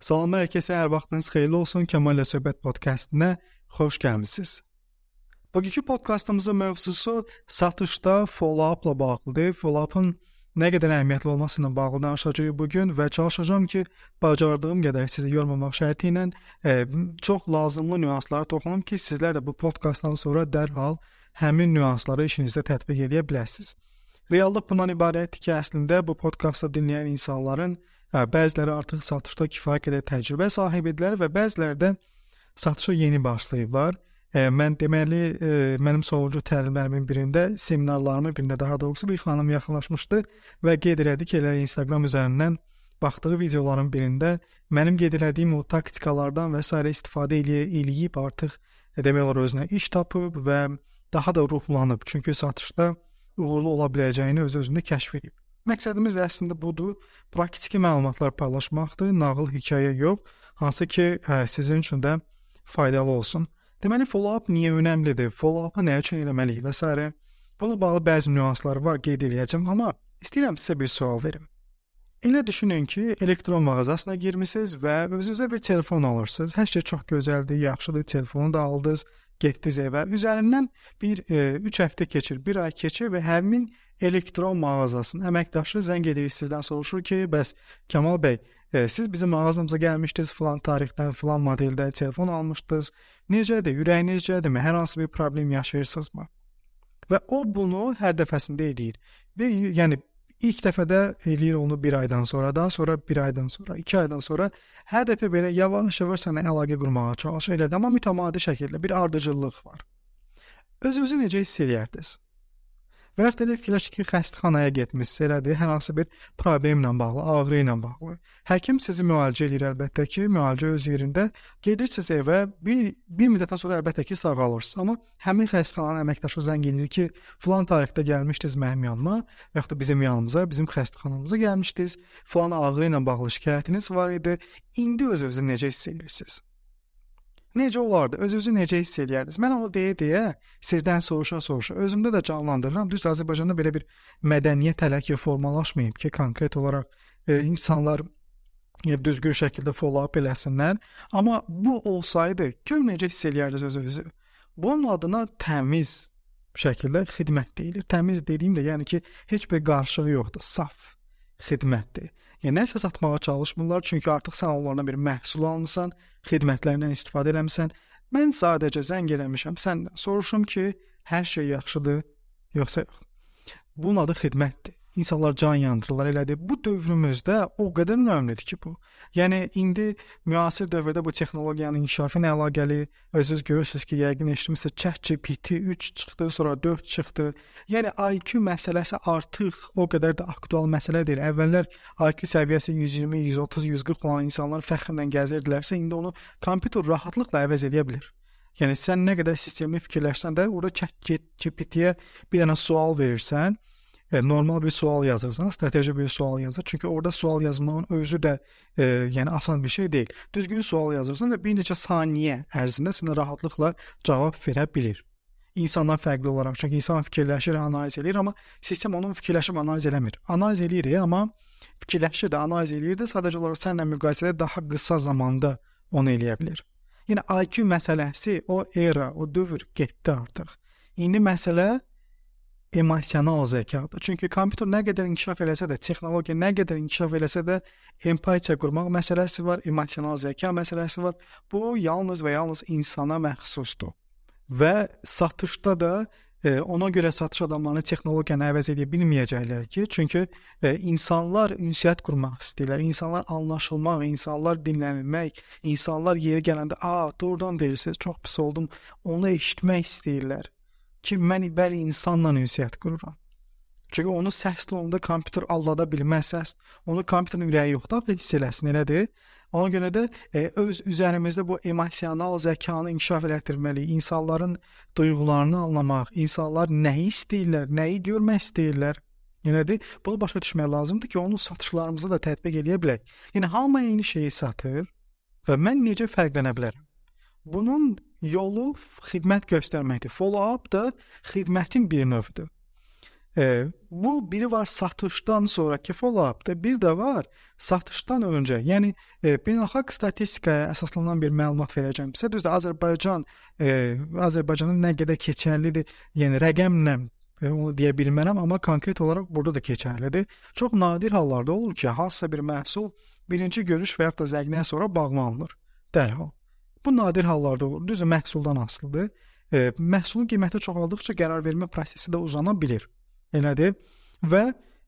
Salam hər kəsə, hər vaxtınız xeyirli olsun. Kamal ilə söhbət podkastına xoş gəlmisiniz. Bugünkü podkastımızın mövzusu satışda follow-upla bağlıdır. Follow-upın nə qədər əhəmiyyətli olması ilə bağlı danışacağıq bu gün və çalışacağam ki, bacardığım qədər sizi yormamaq şərti ilə e, çox lazımlı nüanslara toxunum ki, sizlər də bu podkastdan sonra dərhal həmin nüansları işinizdə tətbiq edə biləsiniz. Reallıq bundan ibarətdir ki, əslində bu podkastı dinləyən insanların bəziləri artıq satışda kifayət qədər təcrübə sahibidirlər və bəziləri də satışa yeni başlayıblar. E, mən deməli e, mənim sonuncu təlimlərimin birində, seminarlarımın birində daha doğrusu bir xanım yaxınlaşmışdı və qeyd elədi ki, elə Instagram üzərindən baxdığı videoların birində mənim qeyd elədiyim o taktikalardan və s. istifadə eləyib artıq e, demək olar özünə iş tapıb və daha da ruhlanıb. Çünki satışda uğurlu ola biləcəyini öz-özündə kəşf edib. Məqsədimiz əslində budur, praktiki məlumatlar paylaşmaqdır, nağıl hekayə yox, hansı ki, hə, sizin üçün də faydalı olsun. Deməli, follow-up niyə önəmlidir? Follow-up-ı nə üçün eləməliyik və s. Buna bağlı bəzi nüanslar var, qeyd eləyəcəm, amma istəyirəm sizə bir sual verim. Elə düşünün ki, elektron mağazasına girmisiniz və özünüzə bir telefon alırsınız. Hər şey çox gözəldir, yaxşıdır, telefonu da aldınız, getdiniz evə. Üzərindən bir 3 e, həftə keçir, 1 ay keçir və həmin elektron mağazasının əməkdaşı zəng edir sizdən soruşur ki, bəs Kamal bəy, e, siz bizim mağazamıza gəlmişdiniz, falan tarixdən, falan modeldə telefon almışdınız. Necədir? Ürəyiniz necədirmi? Hər hansı bir problem yaşayırsınızmı? Və o bunu hər dəfəsində eləyir. Və yəni İlk dəfədə eləyir onu 1 aydan sonra, daha sonra 1 aydan sonra, 2 aydan sonra hər dəfə belə yavaş-yavaş sənə əlaqə qurmağa çalışır elədi, amma mütəmadi şəkildə bir ardıcıllıq var. Özünüzü necə hiss eləyərdiniz? Və yaxud da fikirləşin ki, xəstəxanaya getmisiniz, elədir, hər hansı bir problemlə bağlı, ağrı ilə bağlı. Həkim sizi müalicə edir əlbəttə ki, müalicə öz yerində. Gedirsiniz evə, bir bir müddətdən sonra əlbəttə ki, sağalırsınız. Amma həmin xəstəxananın əməkdaşı zəng edir ki, filan tarixdə gəlmişdiniz mənim yanıma, və yaxud da bizim yanımıza, bizim xəstəxanamıza gəlmişdiniz. Filan ağrı ilə bağlı şikayətiniz var idi. İndi öz-özünüzü necə hiss edirsiniz? Necə olardı? Özünüzü necə hiss eləyərdiniz? Mən onu deyə-deyə sizdən soruşa-soruşa özümdə də canlandırıram. Düz Azərbaycanda belə bir mədəniyyət hələ ki formalaşmayıb ki, konkret olaraq e, insanlar e, düzgün şəkildə follow-up eləsinlər. Amma bu olsaydı, gör necə hiss eləyərdiniz özünüzü? Bunun adına təmiz şəkildə xidmət deyilir. Təmiz dediyim də yəni ki, heç bir qarşılığı yoxdur, saf xidmətdir. Yəni nəsə satmağa çalışmırlar, çünki artıq sən onlardan bir məhsul almısan, xidmətlərindən istifadə eləmisən. Mən sadəcə zəng eləmişəm səndən. Soruşum ki, hər şey yaxşıdır, yoxsa yox. Bunun adı xidmətdir insanlar can yandırırlar elədir. Bu dövrümüzdə o qədər önəmlidir ki bu. Yəni indi müasir dövrdə bu texnologiyanın inkişafı ilə əlaqəli özünüz görürsüz ki, yəqin eşitmisiniz ChatGPT 3 çıxdı, sonra 4 çıxdı. Yəni IQ məsələsi artıq o qədər də aktual məsələ deyil. Əvvəllər IQ səviyyəsi 120, 130, 140 olan insanlar fəxrlə gəzirdilərsə, indi onu kompüter rahatlıqla əvəz edə bilər. Yəni sən nə qədər sistemli fikirləşsən də, orada ChatGPT-yə bir dənə sual verirsən, e, normal bir sual yazırsan, strateji bir sual yazır. Çünki orada sual yazmağın özü də e, yəni asan bir şey deyil. Düzgün sual yazırsan və bir neçə saniyə ərzində sənə rahatlıqla cavab verə bilər. İnsandan fərqli olaraq, çünki insan fikirləşir, analiz edir, amma sistem onun fikirləşib analiz eləmir. Analiz eləyir, amma fikirləşir də, analiz eləyir də, sadəcə olaraq səninlə müqayisədə daha qısa zamanda onu eləyə bilər. Yəni IQ məsələsi, o era, o dövr getdi artıq. İndi məsələ emosional zəkadır. Çünki kompüter nə qədər inkişaf eləsə də, texnologiya nə qədər inkişaf eləsə də, empatiya qurmaq məsələsi var, emosional zəka məsələsi var. Bu yalnız və yalnız insana məxsusdur. Və satışda da e, ona görə satış adamlarını texnologiyanı əvəz edə bilməyəcəklər ki, çünki e, insanlar ünsiyyət qurmaq istəyirlər, insanlar anlaşılmaq, insanlar dinlənilmək, insanlar yeri gələndə, "A, doğrudan deyirsiniz, çox pis oldum." Onu eşitmək istəyirlər ki, mən bəli insanla ünsiyyət qururam. Çünki onu səs tonunda kompüter aldada bilməz səs. Onu kompüterin ürəyi yoxdur, hiss eləsin, elədir. Ona görə də e, öz üzərimizdə bu emosional zəkanı inkişaf elətdirməliyik. İnsanların duyğularını anlamaq, insanlar nəyi istəyirlər, nəyi görmək istəyirlər. Elədir. Bunu başa düşmək lazımdır ki, onu satışlarımıza da tətbiq edə bilək. Yəni hamı eyni şeyi satır və mən necə fərqlənə bilərəm? Bunun yolu xidmət göstərməkdir. Follow-up da xidmətin bir növüdür. E, bu biri var satışdan sonraki follow-up'da, bir də var satışdan öncə. Yəni e, beynəlxalq statistikaya əsaslanan bir məlumat verəcəm sizə. Düzdür, Azərbaycan e, Azərbaycanın nə qədər keçərlidir, yəni rəqəmlə e, onu deyə bilmərəm, amma konkret olaraq burada da keçərlidir. Çox nadir hallarda olur ki, hansısa bir məhsul birinci görüş və ya da zəngdən sonra bağlanılır dərhal. Bu nadir hallarda olur. Düzdür, məhsuldan asılıdır. E, məhsulun qiyməti çoxaldıqca qərar vermə prosesi də uzana bilər. Elədir? Və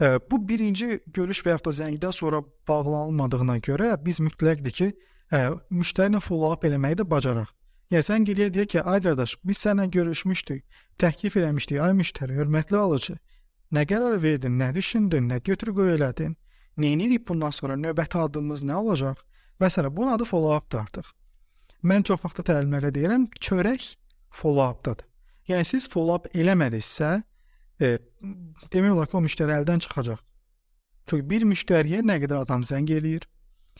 ə, bu birinci görüş və ya da zəngdən sonra bağlanılmadığına görə biz mütləqdir ki, ə, müştəri ilə follow-up eləməyi də bacaraq. Yəni sən gəliyə deyək ki, ay qardaş, biz səninlə görüşmüşdük, təklif eləmişdik, ay müştəri, hörmətli alıcı. Nə qərar verdin, nə düşündün, nə götür-qoy elədin? Nə edirik bundan sonra növbəti addımımız nə olacaq? Məsələn, bunun adı follow-updır artıq. Mən çox vaxt təlimlərdə deyirəm, çörək follow-updadır. Yəni siz follow-up eləmədinizsə, e, demək olar ki, o müştəri əldən çıxacaq. Çünki bir müştəriyə nə qədər adam zəng eləyir,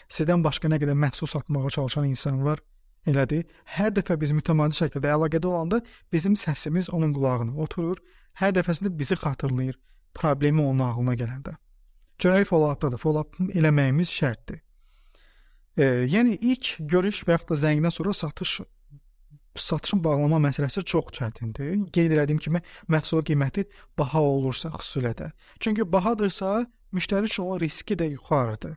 sizdən başqa nə qədər məhsul satmağa çalışan insan var. Elədir. Hər dəfə biz mütəmadi şəkildə əlaqədə olanda bizim səsimiz onun qulağına oturur. Hər dəfəsində bizi xatırlayır problemi onun ağlına gələndə. Çörək follow-updadır. Follow-up eləməyimiz şərtdir. E, yəni ilk görüş və ya da zəngdən sonra satış satışın bağlama məsələsi çox çətindir. Qeyd etdiyim kimi məhsul qiyməti baha olursa xüsusilə. Çünki bahadırsa, müştəri üçün riski də yuxarıdır.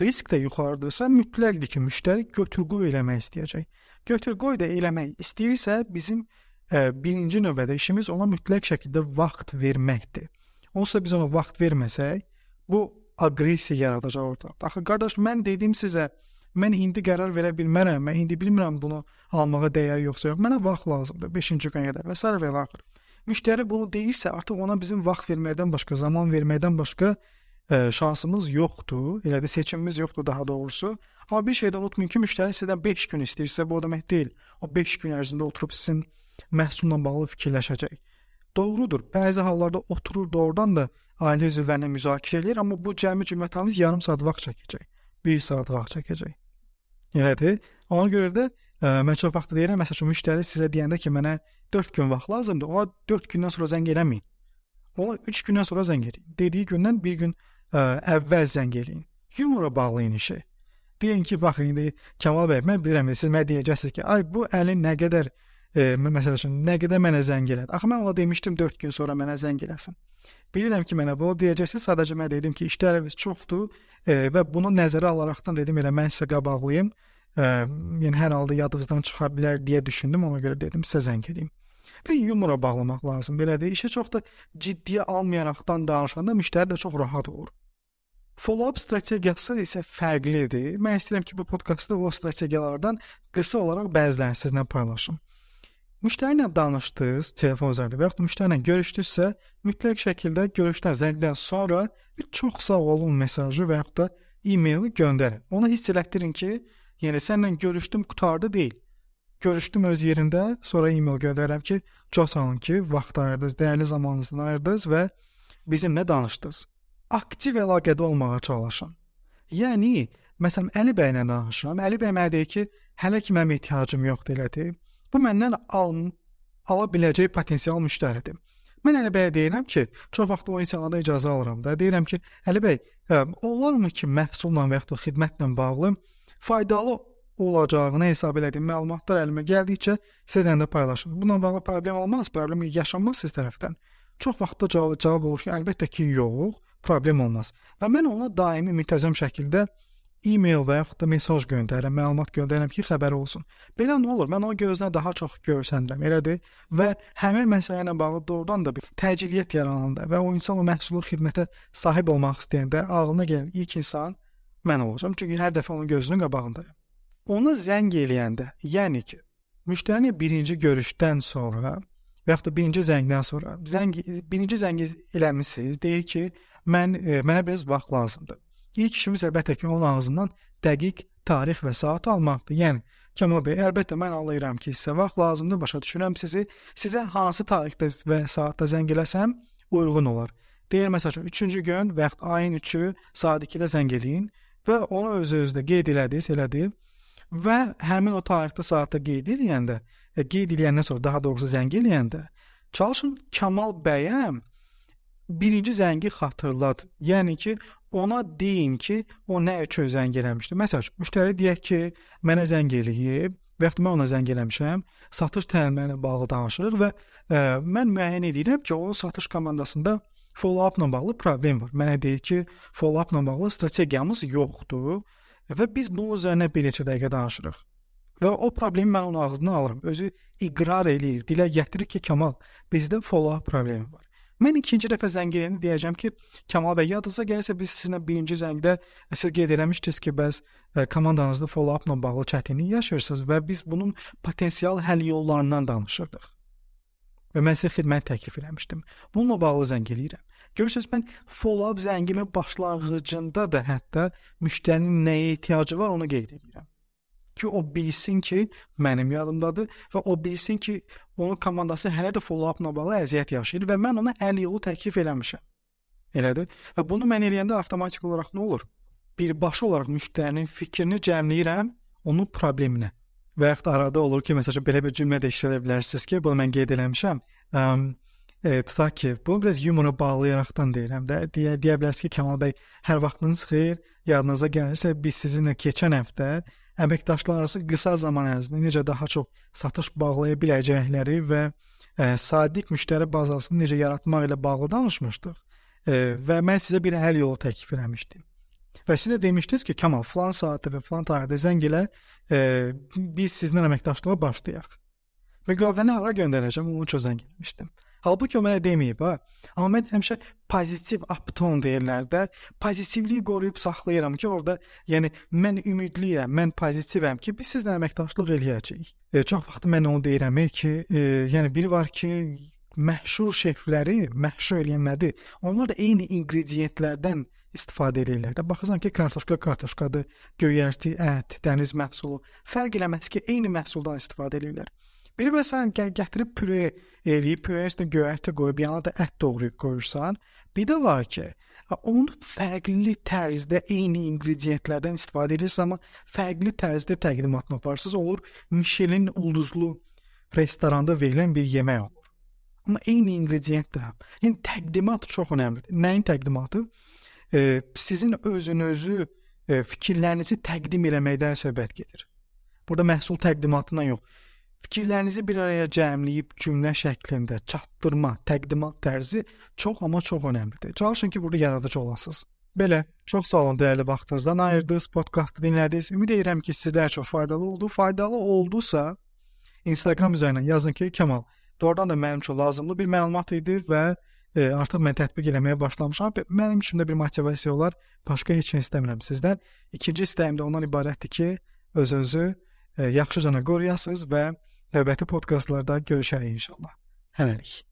Risk də yuxarıdırsa, mütləqdir ki, müştəri götür-qoy eləmək istəyəcək. Götür-qoy da eləmək istəyirsə, bizim ə, e, birinci növbədə işimiz ona mütləq şəkildə vaxt verməkdir. Onsuz biz ona vaxt verməsək, bu aqressiya yaradacaq orada. Axı qardaş, mən dedim sizə, Mən indi qərar verə bilmərəm. Mən indi bilmirəm bunu almağa dəyər yoxsa yox. Mənə vaxt lazımdır 5-ci günə qədər və s. və axır. Müştəri bunu deyirsə, artıq ona bizim vaxt verməkdən başqa, zaman verməkdən başqa ə, e, şansımız yoxdur. Elə də seçimimiz yoxdur daha doğrusu. Amma bir şey də unutmayın ki, müştəri sizdən 5 gün istəyirsə, bu o demək deyil. O 5 gün ərzində oturub sizin məhsulla bağlı fikirləşəcək. Doğrudur. Bəzi hallarda oturur doğrudan da ailə üzvlərinə müzakirə eləyir, amma bu cəmi cümlətanız yarım saat vaxt çəkəcək. 1 saat vaxt çəkəcək. Elədir. Ona görə də ə, e, mən çox vaxt deyirəm, məsələn, müştəri sizə deyəndə ki, mənə 4 gün vaxt lazımdır, ona 4 gündən sonra zəng eləməyin. Ona 3 gündən sonra zəng eləyin. Dediyi gündən 1 gün ə, e, əvvəl zəng eləyin. Yumora bağlayın işi. Deyin ki, baxın indi Kamal bəy, mən bilirəm siz mənə deyəcəksiniz ki, ay bu əlin nə qədər e, məsəl üçün nə qədər mənə zəng elədi. Axı mən ona demişdim 4 gün sonra mənə zəng eləsin. Bilirəm ki, mənə bu deyəcəksiniz. Sadəcə mən dedim ki, işlərimiz çoxdur e, və bunu nəzərə alaraqdan dedim elə mən sizə qabaqlayım. E, yəni hər halda yadınızdan çıxa bilər deyə düşündüm. Ona görə dedim sizə zəng edeyim. Və yumora bağlamaq lazım. Belədir. İşi çox da ciddiyə almayaraqdan danışanda müştəri də çox rahat olur. Follow-up strategiyası isə fərqlidir. Mən istəyirəm ki, bu podkastda o strategiyalardan qısa olaraq bəzilərini sizinlə paylaşım. Müştəri ilə danışdınız telefon üzərində və yaxud müştəri ilə görüşdünüzsə, mütləq şəkildə görüşdən zəngdən sonra bir çox sağ olun mesajı və yaxud da e-maili göndərin. Ona hiss elətdirin ki, yəni səninlə görüşdüm, qutardı deyil. Görüşdüm öz yerində, sonra e-mail göndərirəm ki, çox sağ olun ki, vaxt ayırdınız, dəyərli zamanınızdan ayırdınız və bizimlə danışdınız. Aktiv əlaqədə olmağa çalışın. Yəni, məsələn, Əli bəylə danışıram. Əli bəy mənə deyir ki, hələ ki mənim ehtiyacım yoxdur elədi. Bu məndən al ala biləcək potensial müştəridir. Mən Əli bəyə deyirəm ki, çox vaxt o insanlara icazə alıram da. Deyirəm ki, Əli bəy, ə, olarmı ki, məhsulla və ya da xidmətlə bağlı faydalı olacağını hesab elədiyim məlumatlar əlimə gəldikcə sizlə də paylaşım. Bununla bağlı problem olmaz, problem yaşanmaz siz tərəfdən. Çox vaxtda cavab cavab olur ki, əlbəttə ki, yox, problem olmaz. Və mən ona daimi müntəzəm şəkildə e-mail və yaxud da mesaj göndərirəm, məlumat göndərirəm ki, xəbər olsun. Belə nə olur? Mən o gözünə daha çox görsənirəm, elədir? Və həmin məsələ ilə bağlı doğrudan da bir təciliyyət yarananda və o insan o məhsulu xidmətə sahib olmaq istəyəndə ağlına gələn ilk insan mən olacağam. Çünki hər dəfə onun gözünün qabağındayam. Ona zəng eləyəndə, yəni ki, müştərini birinci görüşdən sonra və yaxud da birinci zəngdən sonra zəng birinci zəng eləmisiniz, deyir ki, mən e, mənə biraz vaxt lazımdır. İlk işimiz əlbəttə ki, onun ağzından dəqiq tarix və saat almaqdır. Yəni Kəmal bəy, əlbəttə mən anlayıram ki, sizə vaxt lazımdır, başa düşürəm sizi. Sizə hansı tarixdə və saatda zəng eləsəm uyğun olar. Deyir məsələn 3-cü gün yaxud ayın 3-ü saat 2-də zəng eləyin və onu öz-özünə qeyd elədiniz, elədi. Və həmin o tarixdə saatda qeyd eləyəndə, e, qeyd eləyəndən sonra daha doğrusu zəng eləyəndə çalışın Kamal bəyə birinci zəngi xatırlad. Yəni ki, ona deyin ki, o nə üçün zəng eləmişdi. Məsələn, müştəri deyək ki, mənə zəng eləyib və yaxud mən ona zəng eləmişəm, satış təlimləri ilə bağlı danışırıq və ə, e, mən müəyyən edirəm ki, o satış komandasında follow-up-la bağlı problem var. Mənə deyir ki, follow-up-la bağlı strategiyamız yoxdur və biz bunun üzərinə bir neçə dəqiqə danışırıq. Və o problemi mən onun ağzından alıram. Özü iqrar eləyir, dilə gətirir ki, Kamal, bizdə follow-up problemi var. Mən ikinci dəfə zəng edəndə deyəcəm ki, Kamal bəy, yadınıza gəlirsə biz sizinlə birinci zəngdə siz qeyd eləmişdiniz ki, bəs ə, e, komandanızda follow-upla bağlı çətinlik yaşayırsınız və biz bunun potensial həll yollarından danışırdıq. Və mən sizə xidmət təklif eləmişdim. Bununla bağlı zəng eləyirəm. Görürsüz, mən follow-up zəngimin başlanğıcında da hətta müştərinin nəyə ehtiyacı var onu qeyd edirəm ki, o bilsin ki, mənim yadımdadır və o bilsin ki, onun komandası hələ də follow-upla bağlı əziyyət yaşayır və mən ona həll yolu təklif eləmişəm. Elədir? Və bunu mən eləyəndə avtomatik olaraq nə olur? Birbaşa olaraq müştərinin fikrini cəmləyirəm onun probleminə. Və yaxud arada olur ki, məsələn belə bir cümlə də işlədə bilərsiniz ki, bunu mən qeyd eləmişəm. Um, e, tutaq ki, bunu biraz yumora bağlayaraqdan deyirəm də. Deyə deyə bilərsiniz ki, Kamal bəy, hər vaxtınız xeyir. Yadınıza gəlirsə, biz sizinlə keçən həftə əməkdaşlararası qısa zaman ərzində necə daha çox satış bağlaya biləcəkləri və ə, e, sadiq müştəri bazasını necə yaratmaq ilə bağlı danışmışdıq. Ə, e, və mən sizə bir həll yolu təklif etmişdim. Və siz də demişdiniz ki, Kamal falan saatda və falan tarixdə zəng elə, ə, e, biz sizinlə əməkdaşlığa başlayaq. Və qavəni hara göndərəcəm, onu üçün zəng etmişdim. Halbuki o mənə deməyib ha. Amma mən həmişə pozitiv upton deyirlər də, pozitivliyi qoruyub saxlayıram ki, orada yəni mən ümidliyəm, mən pozitivəm ki, biz sizlə əməkdaşlıq eləyəcəyik. E, çox vaxt mən onu deyirəm ki, e, yəni biri var ki, məşhur şefləri məşhur eləyən nədir? Onlar da eyni inqrediyentlərdən istifadə edirlər. Da baxırsan ki, kartoşka kartoşkadır, göyərti, ət, dəniz məhsulu fərq eləməz ki, eyni məhsuldan istifadə edirlər. Biri məsələn gətirib püre eləyib, püre üstünə göyərti qoyub, yanına da ət doğrayıb qoyursan. Bir də var ki, onu fərqli tərzdə eyni inqrediyentlərdən istifadə edirsən, amma fərqli tərzdə təqdimatını aparırsınız, olur Michelin ulduzlu restoranda verilən bir yemək olur. Amma eyni inqrediyentdə. Yəni təqdimat çox əhəmiylidir. Nəyin təqdimatı? E, sizin özünüzü e, fikirlərinizi təqdim etməkdən söhbət gedir. Burada məhsul təqdimatından yox, Fikirlərinizi bir araya cəmləyib cümlə şəklində çatdırma, təqdimat tərzi çox amma çox əhəmiylidir. Çalışın ki, burada yaradıcı olasınız. Belə, çox sağ olun dəyərli vaxtınızdan ayırdınız, podkastı dinlədiniz. Ümid edirəm ki, sizlər çox faydalı oldu. Faydalı oldusa, Instagram üzərindən yazın ki, Kamal, doğrudan da mənim üçün lazımlı bir məlumat idi və e, artıq mən tətbiq eləməyə başlamışam. Mənim üçün də bir motivasiya olar. Başqa heç nə istəmirəm sizdən. İkinci istəyim də ondan ibarətdir ki, özünüzü e, yaxşıcana qoruyasınız və Növbəti podkastlarda görüşərik inşallah. Hələlik.